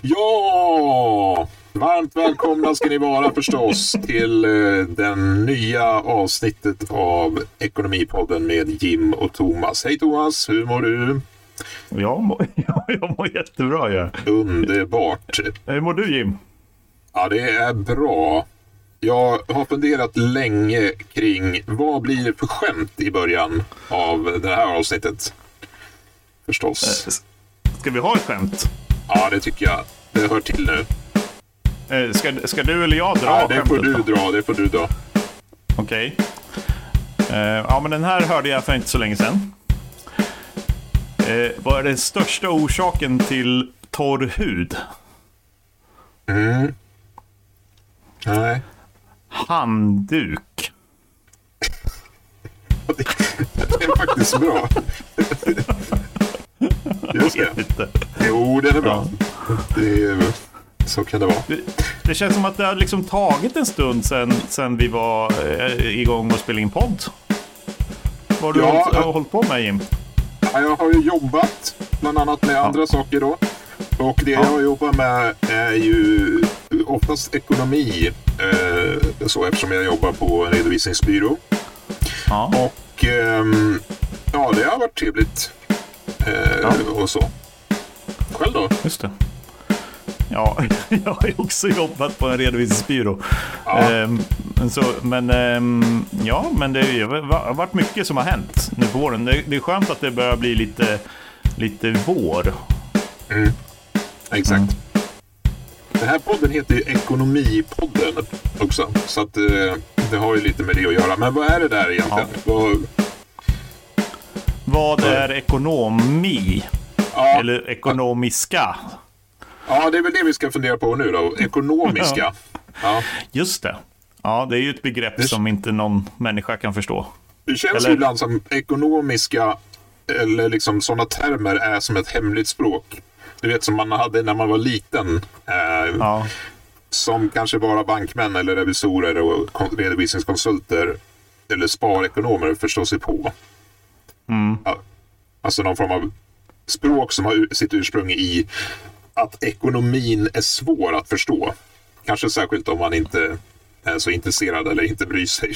Ja! Varmt välkomna ska ni vara förstås till eh, den nya avsnittet av Ekonomipodden med Jim och Thomas. Hej Thomas, hur mår du? Jag mår, jag mår jättebra. Ja. Underbart. Hur mår du Jim? Ja, det är bra. Jag har funderat länge kring vad blir det för skämt i början av det här avsnittet. Förstås. Ska vi ha ett skämt? Ja, det tycker jag. Det hör till nu. Eh, Ska, ska du eller jag dra Ja, det får du då? dra. Det får du dra. Okej. Eh, ja, men den här hörde jag för inte så länge sedan. Eh, vad är den största orsaken till torr hud? Mm. Nej. Handduk. Det är faktiskt bra. Just det. Inte. Jo, den är bra. Det är, så kan det vara. Det, det känns som att det har liksom tagit en stund sen, sen vi var eh, igång och spelade in podd. Vad har du Ja, hållit, eh. hållit på med Jim? Ja, Jag har ju jobbat bland annat med andra saker då. Och det jag jobbar med är ju oftast ekonomi. Eh, så eftersom jag jobbar på en redovisningsbyrå. Ja. Och ehm, ja, det har varit trevligt. Eh, Och så. Själv då? Just det. Ja, jag har ju också jobbat på en redovisningsbyrå. Ja. Ehm, så, men ehm, ja, men det har varit mycket som har hänt nu på våren. Det, det är skönt att det börjar bli lite, lite vår. Exakt. Den här podden heter ju Ekonomipodden också. Så att eh, det har ju lite med det att göra. Men vad är det där egentligen? Vad, Vad är ekonomi? ja, Eller ekonomiska? ja, det är väl det vi ska fundera på nu då. Ekonomiska. Ja. Just det. Ja, det är ju ett begrepp som inte någon människa kan förstå. Det känns Eller- ibland som ekonomiska eller liksom sådana termer är som ett hemligt språk. Du vet som man hade när man var liten. Eh, Ja, Som kanske bara bankmän eller revisorer och kon- redovisningskonsulter eller sparekonomer förstår sig på. Ja, Alltså någon form av språk som har sitt ursprung i att ekonomin är svår att förstå. Kanske särskilt om man inte är så intresserad eller inte bryr sig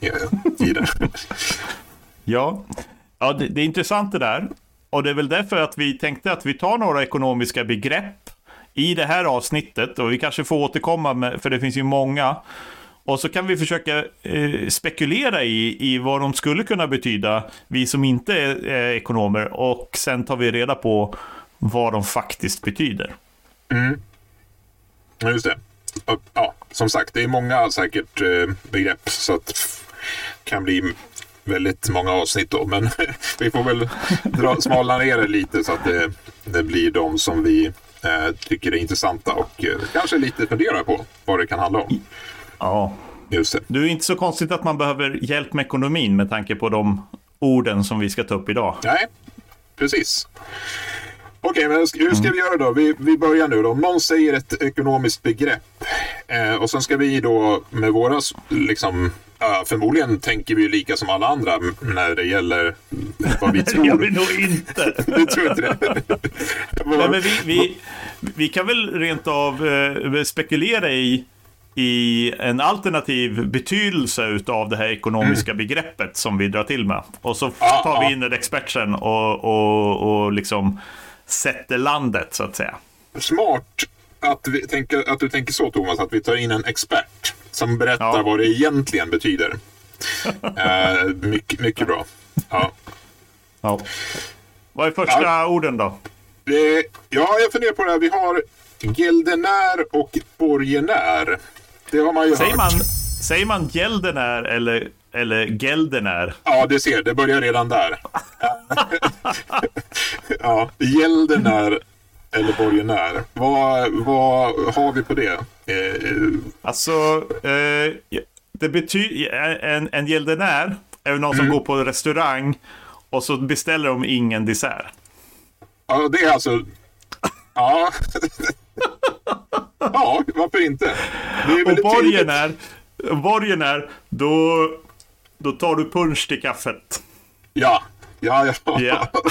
i det. ja. ja det, det är intressant det där. Och det är väl därför att vi tänkte att vi tar några ekonomiska begrepp i det här avsnittet. Och vi kanske får återkomma med, för det finns ju många. Och så kan vi försöka eh, spekulera i, i vad de skulle kunna betyda, vi som inte är, är ekonomer. Och sen tar vi reda på vad de faktiskt betyder. Ja, just det. Ja, som sagt, det är många säkert eh, begrepp så att det kan bli väldigt många avsnitt då. Men vi får väl dra, smalna ner det lite så att det, det blir de som vi eh, tycker är intressanta och eh, kanske lite funderar på vad det kan handla om. Ja, Just det. Det är inte så konstigt att man behöver hjälp med ekonomin med tanke på de orden som vi ska ta upp idag. Nej, precis. Okej, men hur ska vi göra då? Vi, vi börjar nu då. Om någon säger ett ekonomiskt begrepp eh, och sen ska vi då med våra, liksom, ja, förmodligen tänker vi lika som alla andra när det gäller vad vi tror. vill nog inte. Du tror inte det? Nej, men vi, vi, vi kan väl rent av eh, spekulera i, i en alternativ betydelse utav det här ekonomiska begreppet som vi drar till med. Och så Ja, tar vi ja. in en expert sen och, och, och liksom sätter landet så att säga. Smart att, vi tänker, att du tänker så Thomas, att vi tar in en expert som berättar Ja. vad det egentligen betyder. eh, mycket, mycket bra. Ja. Ja. Vad är första orden då? Det, ja, jag funderar på det här. Vi har gäldenär och borgenär. Det har man ju Säger hört. man, säger man gäldenär eller, eller geldenär? Ja, det ser. Det börjar redan där. ja, gäldenär eller borgenär. Vad, vad har vi på det? Eh, Alltså, eh, det betyder... En, en gäldenär är ju någon som går på restaurang och så beställer de ingen dessert. ja, det är alltså... Ja. Ja, varför inte? Och borgen är, borgen är då, då tar du punsch till kaffet. Ja, ja, ja. Ja.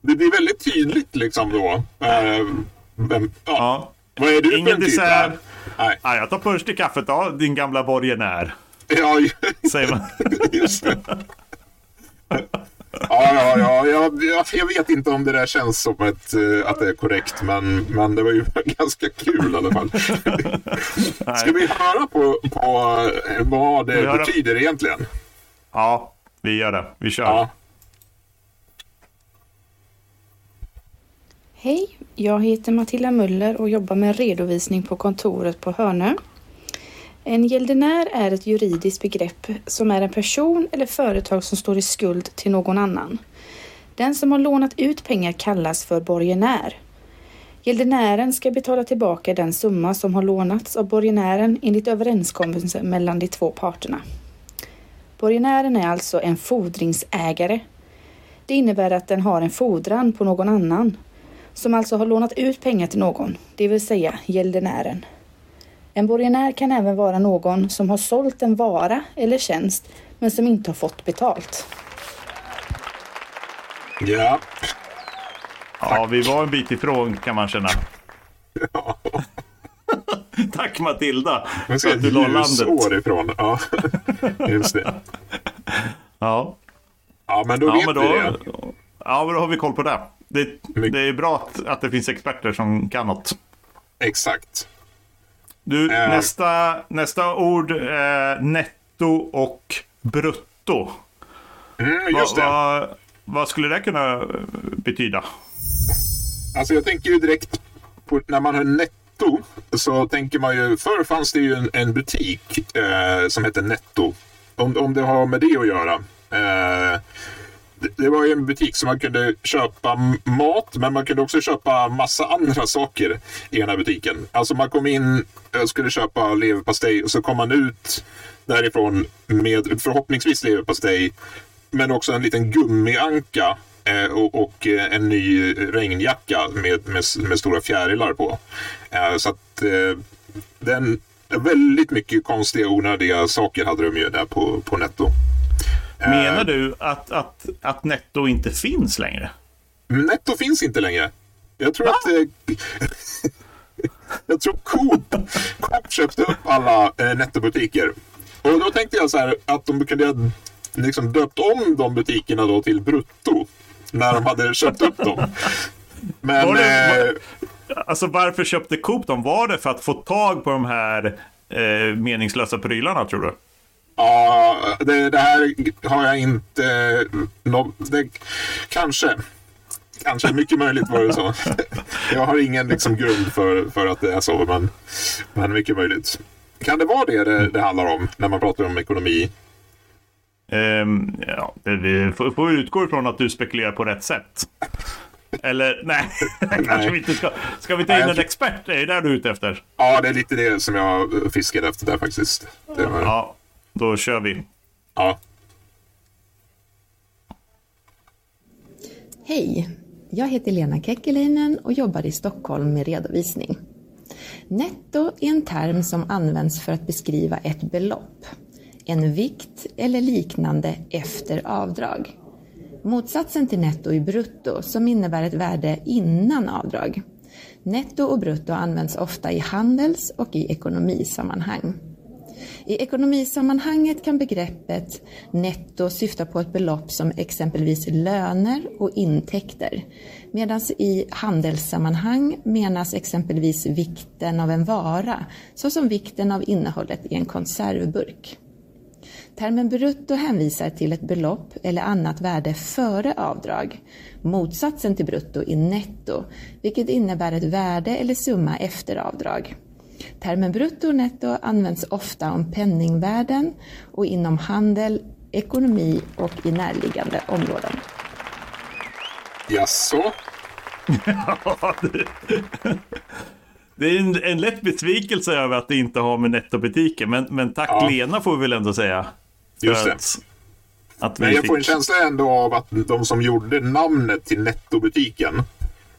Det blir väldigt tydligt liksom då. Uh, vem, ja. Ja. Vad är du Ingen för en typ? dessert. Nej. Ja, jag tar först i kaffet då, din gamla borgenär. Ja, Säger man. just det. Ja, ja, ja, jag, jag, vet inte om det där känns som ett, eh, att det är korrekt, men, men det var ju ganska kul i alla fall. Ska vi höra på, på eh, vad det Vi betyder egentligen? Ja, vi gör det. Vi kör. Ja. Hej, jag heter Matilda Muller och jobbar med redovisning på kontoret på Hörnö. En gäldenär är ett juridiskt begrepp som är en person eller företag som står i skuld till någon annan. Den som har lånat ut pengar kallas för borgenär. Gäldenären ska betala tillbaka den summa som har lånats av borgenären enligt överenskommelse mellan de två parterna. Borgenären är alltså en fordringsägare. Det innebär att den har en fordran på någon annan som alltså har lånat ut pengar till någon, det vill säga gäldenären. En borgenär kan även vara någon som har sålt en vara eller tjänst men som inte har fått betalt. Ja. Ja, vi var en bit ifrån kan man känna. ja. Tack Matilda för ska att du la landet. ljusår ifrån. Ja, just det. Ja, Ja, men då ja vet men vi då, det. ja, men då har vi koll på det. Det, det är bra att, att det finns experter som kan något. Exakt. Du, Eh. nästa, nästa ord är netto och brutto. Mm, Va, just det. va, vad skulle det kunna eh, betyda? Alltså jag tänker ju direkt på när man hör netto så tänker man ju, förr fanns det ju en, en butik eh, som hette Netto. Om, om det har med det att göra. Eh, det, var ju en butik som man kunde köpa mat, men man kunde också köpa massa andra saker i den här butiken. Alltså man kom in och skulle köpa leverpastej och så kom man ut därifrån med förhoppningsvis leverpastej men också en liten gummianka eh, och, eh, en ny regnjacka med, med, med stora fjärilar på. Så att den, väldigt mycket konstiga onödiga saker hade de ju där på, på Netto. Menar du att, att, att netto inte finns längre? Netto finns inte längre. Jag tror att... Eh, jag tror Coop, Coop köpte upp alla eh, Nettobutiker. Och då tänkte jag så här att de kunde ha liksom döpt om de butikerna då till Brutto. När de hade köpt upp dem. Men... Var det- eh, Alltså varför köpte Coop dem? Var det för att få tag på de här eh, meningslösa prylarna tror du? Ja, det, det här har jag inte... nå- det, kanske. Kanske, mycket möjligt var det så. Jag har ingen liksom, grund för, för att det är så, men, men mycket möjligt. Kan det vara det, det det handlar om när man pratar om ekonomi? Ehm, ja, det- vi får, får utgå ifrån att du spekulerar på rätt sätt. Eller nej, kanske vi inte ska. Ska vi ta in Nej, en expert? Är det där du är ute efter? Ja, det är lite det som jag fiskade efter där faktiskt. Det var, ja. Ja, då kör vi. Hej! Jag heter Lena Kekkeläinen och jobbar i Stockholm med redovisning. Netto är en term som används för att beskriva ett belopp, en vikt eller liknande efter avdrag. Motsatsen till netto är brutto som innebär ett värde innan avdrag. Netto och brutto används ofta i handels och i ekonomisammanhang. I ekonomisammanhanget kan begreppet netto syfta på ett belopp som exempelvis löner och intäkter, medan i handelssammanhang menas exempelvis vikten av en vara, såsom vikten av innehållet i en konservburk. Termen brutto hänvisar till ett belopp eller annat värde före avdrag. Motsatsen till brutto är netto, vilket innebär ett värde eller summa efter avdrag. Termen brutto och netto används ofta om penningvärden och inom handel, ekonomi och i närliggande områden. Jaså? Det är en, en lätt besvikelse över att det inte har med nettobutiken. Men, men tack Ja. Lena får vi väl ändå säga. Just det. Att, att Men jag fick... får en känsla ändå av att de som gjorde namnet till Nettobutiken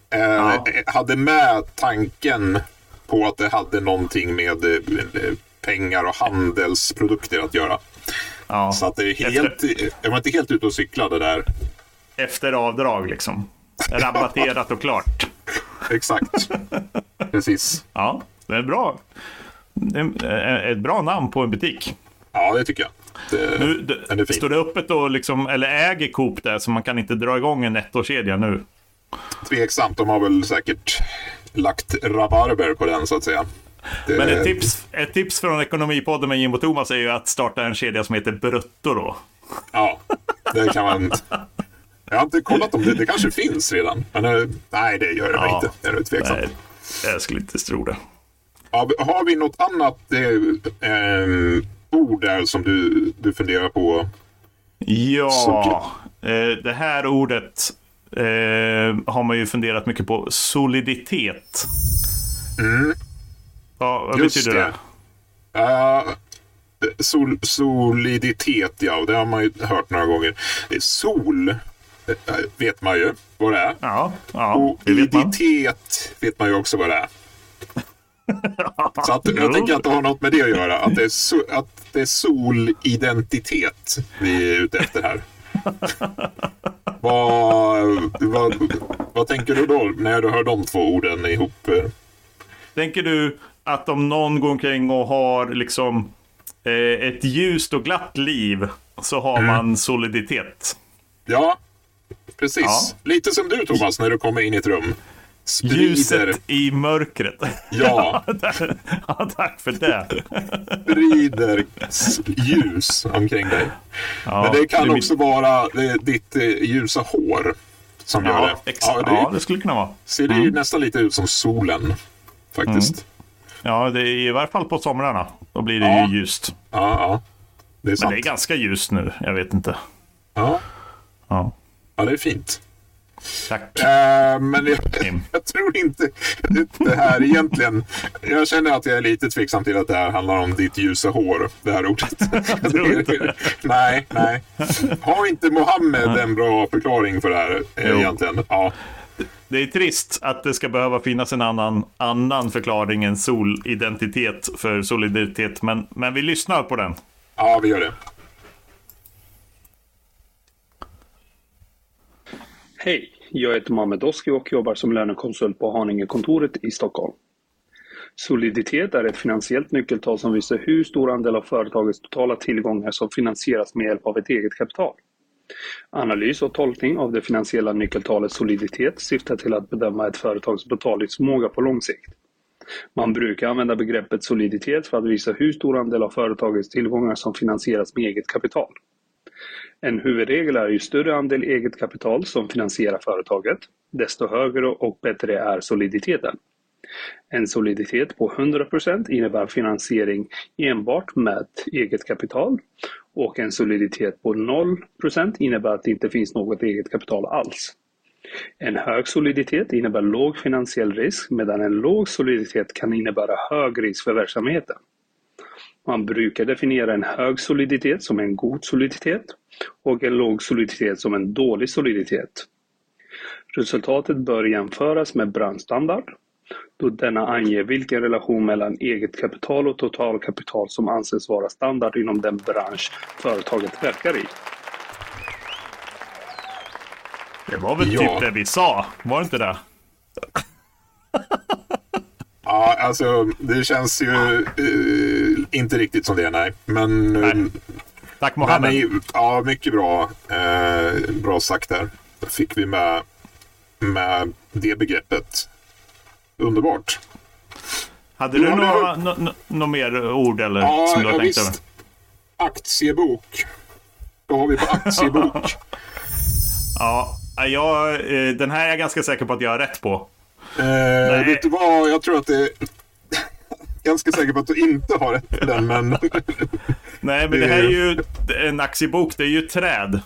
eh, Ja. hade med tanken på att det hade någonting med eh, pengar och handelsprodukter att göra. ja, Så att det är helt, jag var inte helt ute och cyklade där. Efter avdrag liksom. Rabatterat och klart. Exakt. Precis. Ja, det är bra. Det är ett bra namn på en butik. Ja, det tycker jag. Det, Nu, det, fin. står det öppet då, liksom, eller äger Coop det, så man kan inte dra igång en nettokedja nu? Tveksamt. De har väl säkert lagt rabarber på den så att säga. Det, Men ett tips, ett tips från Ekonomipodden med Jim och Thomas är ju att starta en kedja som heter Brutto då. Ja, det kan man... Jag har inte kollat om det. Det kanske finns redan. Men eh, nej, det gör det Ja. inte. Det är tveksamt. Nej, jag skulle inte tro det. Vi- har vi något annat eh, eh, ord där som du, du funderar på? Ja, eh, det här ordet eh, har man ju funderat mycket på. Soliditet. Ja, vad Mm. Just betyder det? det. Uh, sol, soliditet, ja. Det har man ju hört några gånger. Sol, eh, vet man ju vad det är. Ja, ja Och det vet man. vet man ju också vad det är. Så att, jag tänker att det har något med det att göra. Att det är, so, att det är solidentitet vi är ute efter här. vad, vad, vad tänker du då när du hör de två orden ihop? Tänker du att om någon går omkring och har liksom eh, ett ljust och glatt liv så har Mm. man soliditet? Ja, precis. Ja. Lite som du Thomas när du kommer in i ett rum. Sprider, Ljuset i mörkret. ja, ja, tack för det. sprider ljus omkring dig. Ja, Men det kan mitt- också vara det, ditt eh, ljusa hår som gör Ja, det. ex- Ja, det ja, det skulle kunna vara. ser det ju nästan lite ut som solen. Faktiskt. Ja, det är i varje fall på somrarna. Då blir det Ja. ju ljust. Ja, ja. Det är Men sant. det är ganska ljust nu. Jag vet inte. ja. Ja, ja, det är fint. Tack. Eh, men jag, jag tror inte det här egentligen... Jag känner att jag är lite tveksam till att det här handlar om ditt ljusa hår, det här ordet. tror inte nej, nej. Har inte Mohammed en bra förklaring för det här eh, Jo. egentligen? Ja, Det är trist att det ska behöva finnas en annan, annan förklaring än solidentitet för solidaritet. Men, men vi lyssnar på den. ja vi gör det. Hej, jag heter Mohamed Oski och jobbar som lönekonsult på Haningekontoret i Stockholm. Soliditet är ett finansiellt nyckeltal som visar hur stor andel av företagets totala tillgångar som finansieras med hjälp av ett eget kapital. Analys och tolkning av det finansiella nyckeltalet soliditet syftar till att bedöma ett företags betalningsförmåga på lång sikt. Man brukar använda begreppet soliditet för att visa hur stor andel av företagets tillgångar som finansieras med eget kapital. En huvudregel är ju större andel eget kapital som finansierar företaget, desto högre och bättre är soliditeten. En soliditet på 100% innebär finansiering enbart med eget kapital och en soliditet på 0% innebär att det inte finns något eget kapital alls. En hög soliditet innebär låg finansiell risk medan en låg soliditet kan innebära hög risk för verksamheten. Man brukar definiera en hög soliditet som en god soliditet och en låg soliditet som en dålig soliditet. Resultatet bör jämföras med branschstandard då denna anger vilken relation mellan eget kapital och totalkapital som anses vara standard inom den bransch företaget verkar i. Det var väl Ja. typ det vi sa? Var det inte det? Ja, alltså det känns ju eh, inte riktigt som det, nej. Men, eh, Nej. Tack men Mohammed. nej, ja, mycket bra, eh, bra sagt där. Fick vi med, med det begreppet. Underbart. Hade du några nå- nå- nå mer ord eller Ja, som du har ja tänkt över? visst. Aktiebok. Vad har vi på aktiebok? Ja, jag, eh, den här är jag ganska säker på att jag har rätt på. Eh, vet du vad? Jag tror att det är ganska säker på att du inte har rätt på den, men Nej, men det här är ju en aktiebok. Det är ju ett träd.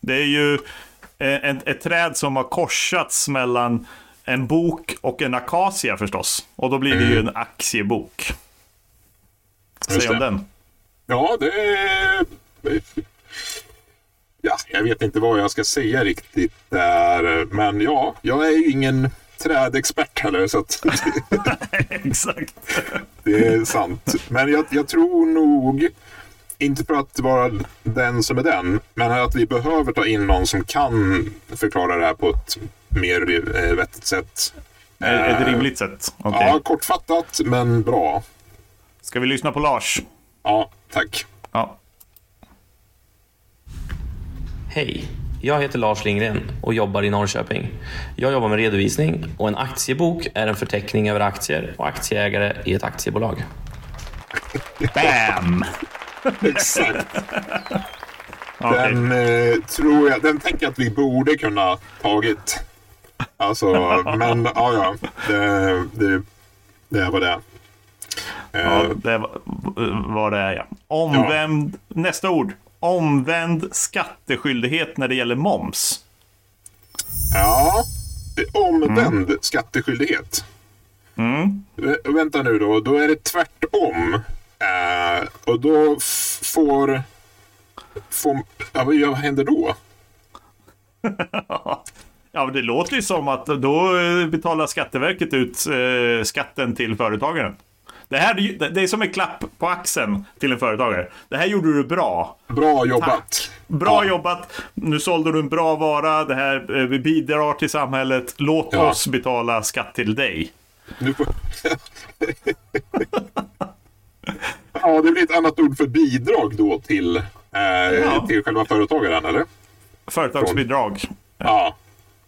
Det är ju eh, en, ett träd som har korsats mellan en bok och en akacia förstås. Och då blir det ju en aktiebok. Säg om den. ja, det. Ja, jag vet inte vad jag ska säga riktigt där, men ja, jag är ju ingen trädexpert heller, så att Exakt. Det är sant. Men jag, jag tror nog, inte för att vara den som är den, men att vi behöver ta in någon som kan förklara det här på ett mer eh, vettigt sätt. Ett Eh, rimligt sätt. Okej. Ja, kortfattat men bra. Ska vi lyssna på Lars? Ja, tack. Ja. Hej! Jag heter Lars Lindgren och jobbar i Norrköping. Jag jobbar med redovisning och en aktiebok är en förteckning över aktier och aktieägare i ett aktiebolag. Bam! Exakt. Okej. Den eh, tror jag, den tänker jag att vi borde kunna tagit. Alltså, men ja, ja. Det, det, det var det. Ja, Eh, det var vad det är ja. Omvänd, nästa ord. Omvänd skatteskyldighet när det gäller moms. ja. Omvänd skatteskyldighet. Vä- Vänta nu då, då är det tvärtom. Eh, och då får... får ja, vad händer då? Ja, det låter ju som att då eh, betalar Skatteverket ut eh, skatten till företagaren. Det här det är som en klapp på axeln till en företagare. Det här gjorde du bra. Bra jobbat. Bra Ja. jobbat. Nu sålde du en bra vara. Det här eh, vi bidrar till samhället. Låt Ja. oss betala skatt till dig. Nu får... ja, det blir ett annat ord för bidrag då till, eh, till själva företagaren, eller? Företagsbidrag. Ja,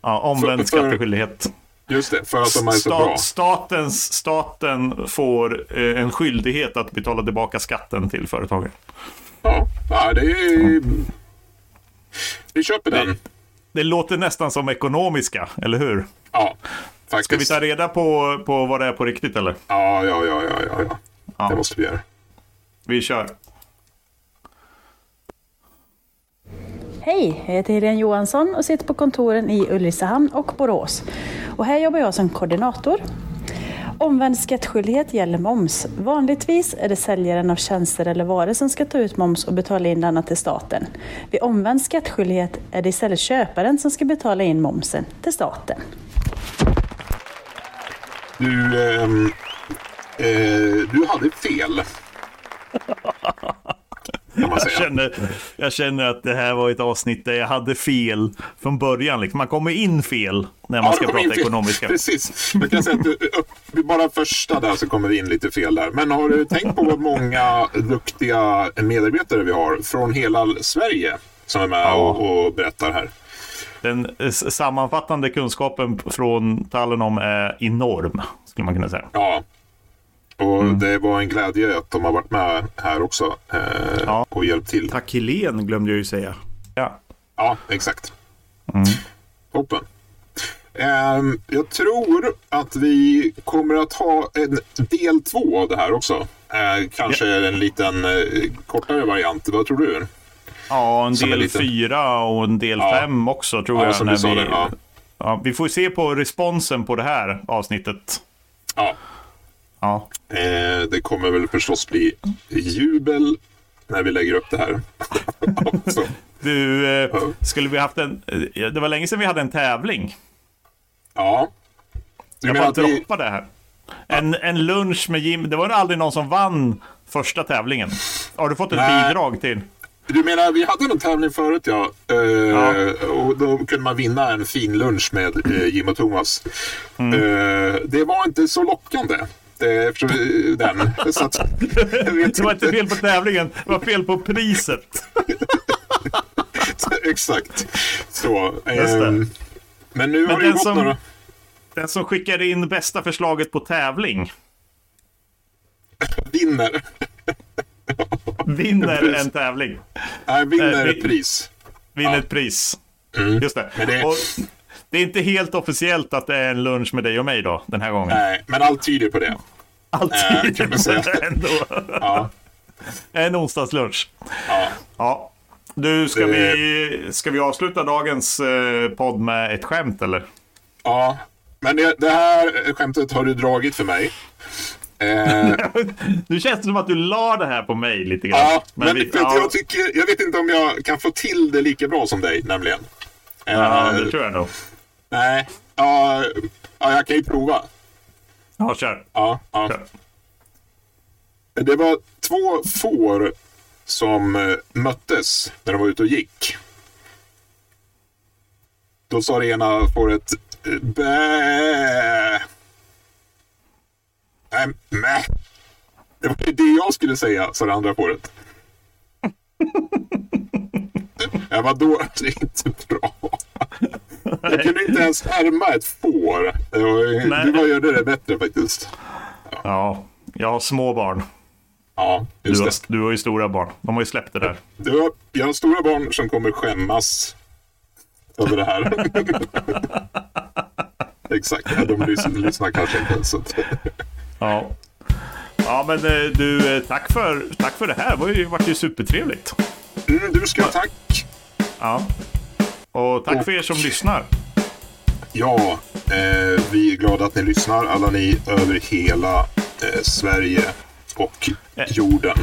Ja, omvänd För- för- skatteskyldighet. Just det. För att de är så bra. Stat, statens, staten får eh, en skyldighet att betala tillbaka skatten till företagen. Ja, ja det är... Vi köper den. Det låter nästan som ekonomiska, eller hur? Ja, faktiskt. Ska vi ta reda på, på vad det är på riktigt, eller? Ja, ja, ja, ja, ja. Ja. Det måste vi göra. Vi kör. Hej, jag heter Helene Johansson och sitter på kontoren i Ulricehamn och Borås. Och här jobbar jag som koordinator. Omvänd skattskyldighet gäller moms. Vanligtvis är det säljaren av tjänster eller varor som ska ta ut moms och betala in denna till staten. Vid omvänd skattskyldighet är det istället köparen som ska betala in momsen till staten. Du, ehm, eh, du hade fel. Jag känner, jag känner att det här var ett avsnitt där jag hade fel från början. Liksom. Man kommer in fel när man Ja, ska prata ekonomiska. Precis. Jag kan säga att du, upp, bara första där så kommer vi in lite fel där. Men har du tänkt på vad många duktiga medarbetare vi har från hela Sverige som är med Ja. och, och berättar här? Den sammanfattande kunskapen från Talenom är enorm, skulle man kunna säga. Ja. Och Mm. det var en glädje att de har varit med här också eh, Ja. och hjälpt till. Tack Helene glömde jag ju säga. Ja. Ja, exakt. Mm. Toppen. Ehm, jag tror att vi kommer att ha en del två av det här också. Eh, kanske en liten eh, kortare variant. Vad tror du? Ja, en Som del liten- fyra och en del Ja. fem också tror Ja, jag. som när du sa vi, det, ja. Ja, vi får se på responsen på det här avsnittet. Ja, Ja, eh, det kommer väl förstås bli jubel när vi lägger upp det här. du, eh, skulle vi haft en... eh, Det var länge sedan vi hade en tävling. Ja. Du Jag bara att vi, här. En, en lunch med Jim. Det var aldrig någon som vann första tävlingen. Har du fått ett Nej. bidrag till? du menar, vi hade någon tävling förut ja. Eh, Ja. Och då kunde man vinna en fin lunch med eh, Jim och Thomas. Mm. Eh, det var inte så lockande. Eh, Eftersom den. Så att, Det var inte fel på tävlingen, det var fel på priset. Exakt. Så. Ehm, Men nu Men har det ju den gått som- några... Den som skickade in bästa förslaget på tävling Vinner. vinner en tävling. Nej, vinner Eh, ett pris. Vinner Ja. ett pris. Mm. Just det. Det- Och det är inte helt officiellt att det är en lunch med dig och mig då, den här gången. Nej, men allt tyder på det. Alltid äh, kan man säga. ändå. Ja. En onsdagslunch. Ja. Ja. Du, ska, Det- vi, ska vi avsluta dagens eh, podd med ett skämt eller? ja. Men det, det här skämtet har du dragit för mig. Eh, Nu känns det som att du la det här på mig lite grann. ja, men vi, för att jag, tycker, jag vet inte om jag kan få till det lika bra som dig, nämligen. Eh, ja, det tror jag nog. Nej, ja, ja, jag kan ju prova. Ja, kör. Ja, ja. kör. Det var två får som eh, möttes när de var ute och gick. Då sa det ena fåret Bä. Nej, mä. Det var ju det jag skulle säga, sa det andra fåret. Jag var då, det är inte bra. Jag kunde inte ens härma ett får. Du var gjorde det bättre faktiskt. Ja, jag har små barn. Ja, Du just har, det. du har ju stora barn. De har ju släppt det där. Du har, jag har stora barn som kommer skämmas över det här. Exakt, ja, de lyssnar, lyssnar kanske inte. Att, Ja. Ja, men eh, du, eh, tack för, tack för det här. Det var ju, vart ju supertrevligt. mm, du ska ha tack. Ja. Och tack för er som lyssnar. Ja, eh, vi är glada att ni lyssnar, alla ni över hela eh, Sverige och jorden.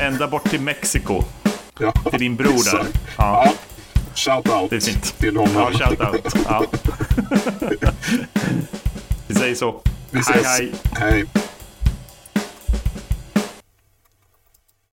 Ända bort till Mexiko. Ja, Till din bror där. Ja, Ja, shout out det är fint. till honom. Ja, shout out. Ja. Vi säger så. Vi Hej, ses. hej. hej.